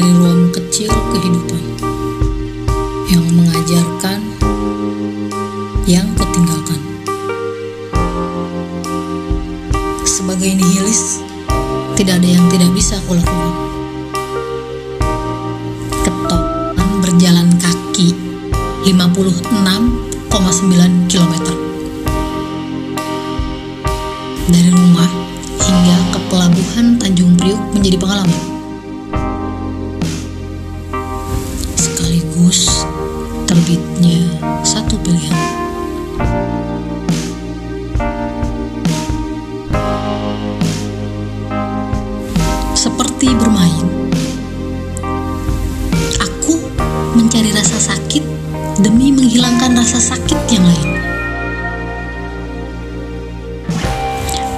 ruang kecil kehidupan yang mengajarkan yang kutinggalkan. Sebagai nihilis, tidak ada yang tidak bisa aku lakukan. Ketokan berjalan kaki 56,9 km dari rumah hingga ke pelabuhan Tanjung Priuk menjadi pengalaman. Seperti bermain, aku mencari rasa sakit demi menghilangkan rasa sakit yang lain.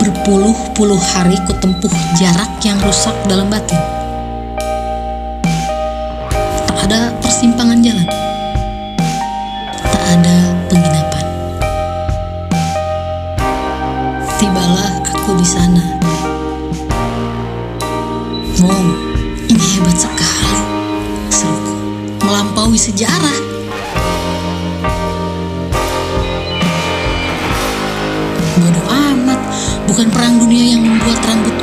Berpuluh-puluh hari kutempuh jarak yang rusak dalam batin. Tak ada persimpangan jalan. Tak ada Wow, ini hebat sekali. Seruku. Melampaui sejarah. Bodoh amat, bukan perang dunia yang membuat rambutku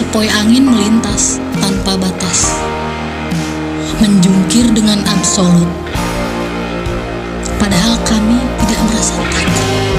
Sepoi angin melintas tanpa batas, menjungkir dengan absolut. Padahal kami tidak merasa takut.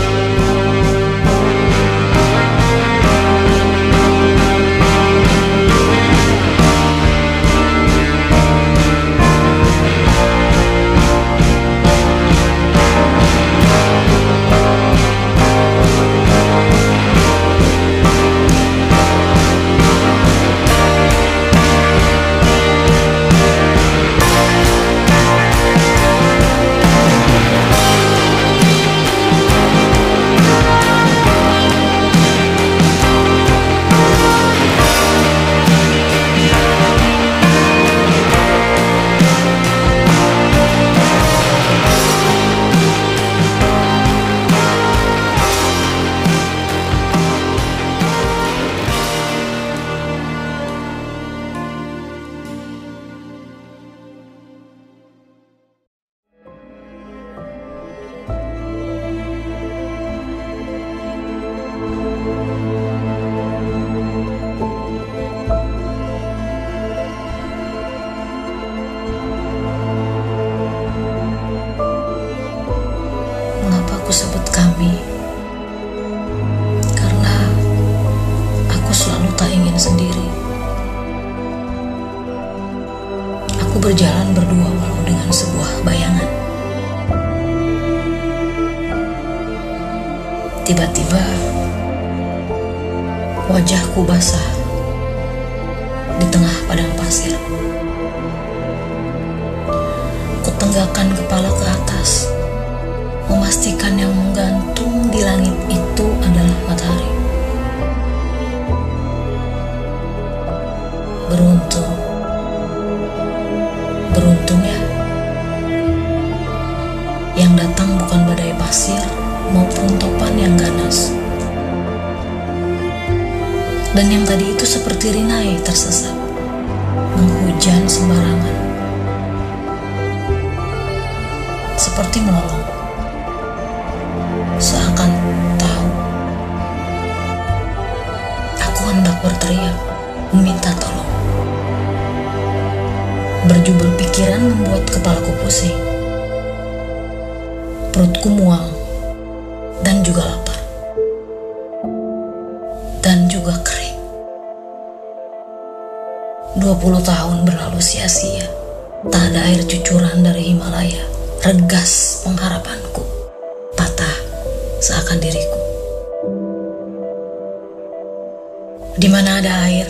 Tiba-tiba wajahku basah di tengah padang pasir. Kutenggakkan kepala ke atas memastikan yang menggantung di maupun topan yang ganas. Dan yang tadi itu seperti rinai tersesat, menghujan sembarangan. Seperti melolong seakan tahu. Aku hendak berteriak, meminta tolong. Berjubel pikiran membuat kepalaku pusing. Perutku mual dan juga lapar. Dan juga kering. 20 tahun berlalu sia-sia. Tak ada air cucuran dari Himalaya. Regas pengharapanku patah seakan diriku. Di mana ada air?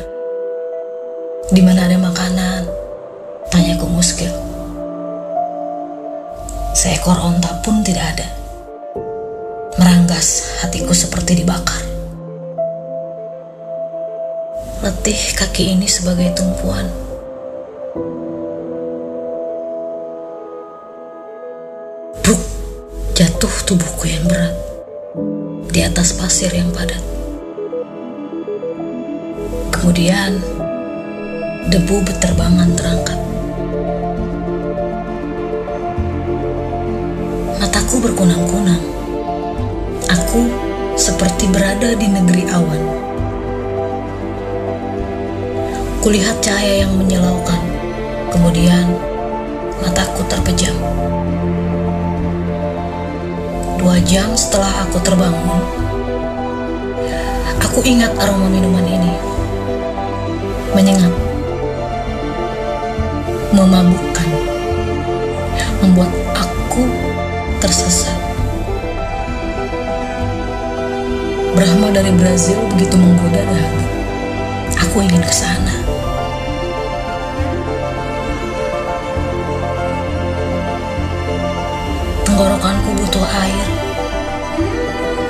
Di mana ada makanan? Tanyaku muskil. Seekor onta pun tidak ada. Meranggas hatiku seperti dibakar. Letih kaki ini sebagai tumpuan. Bruk, jatuh tubuhku yang berat di atas pasir yang padat. Kemudian, debu beterbangan terangkat. Mataku berkunang-kunang. Aku seperti berada di negeri awan. Kulihat cahaya yang menyilaukan. Kemudian, mataku terpejam. Dua jam setelah aku terbangun, aku ingat aroma minuman ini. Menyengat, memabukkan, membuat aku tersesat. Brahma dari Brazil begitu menggoda dan aku ingin ke sana. Tenggorokanku butuh air.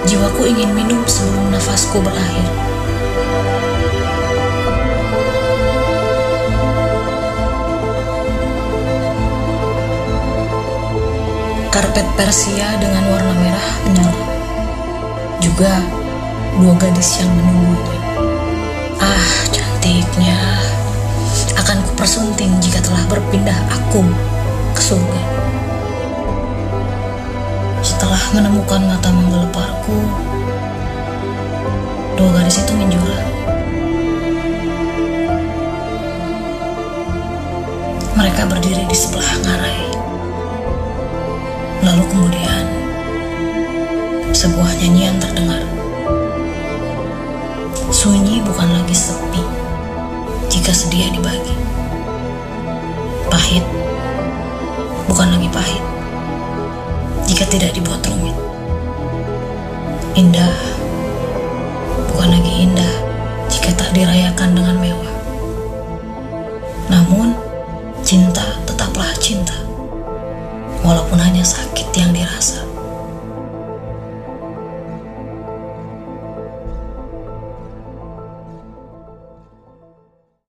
Jiwaku ingin minum sebelum nafasku berakhir. Karpet Persia dengan warna merah menyala. Juga dua gadis yang menunggunya. Ah, cantiknya. Akan kupersunting jika telah berpindah aku ke surga. Setelah menemukan mata menggeleparku, dua gadis itu menjura. Mereka berdiri di sebelah ngarai. Lalu kemudian, sebuah nyanyian terdengar. Sunyi bukan lagi sepi jika sedia dibagi. Pahit bukan lagi pahit jika tidak dibuat rumit. Indah bukan lagi indah jika tak dirayakan dengan mewah. Namun, cinta tetaplah cinta, walaupun hanya sakit yang dirasa.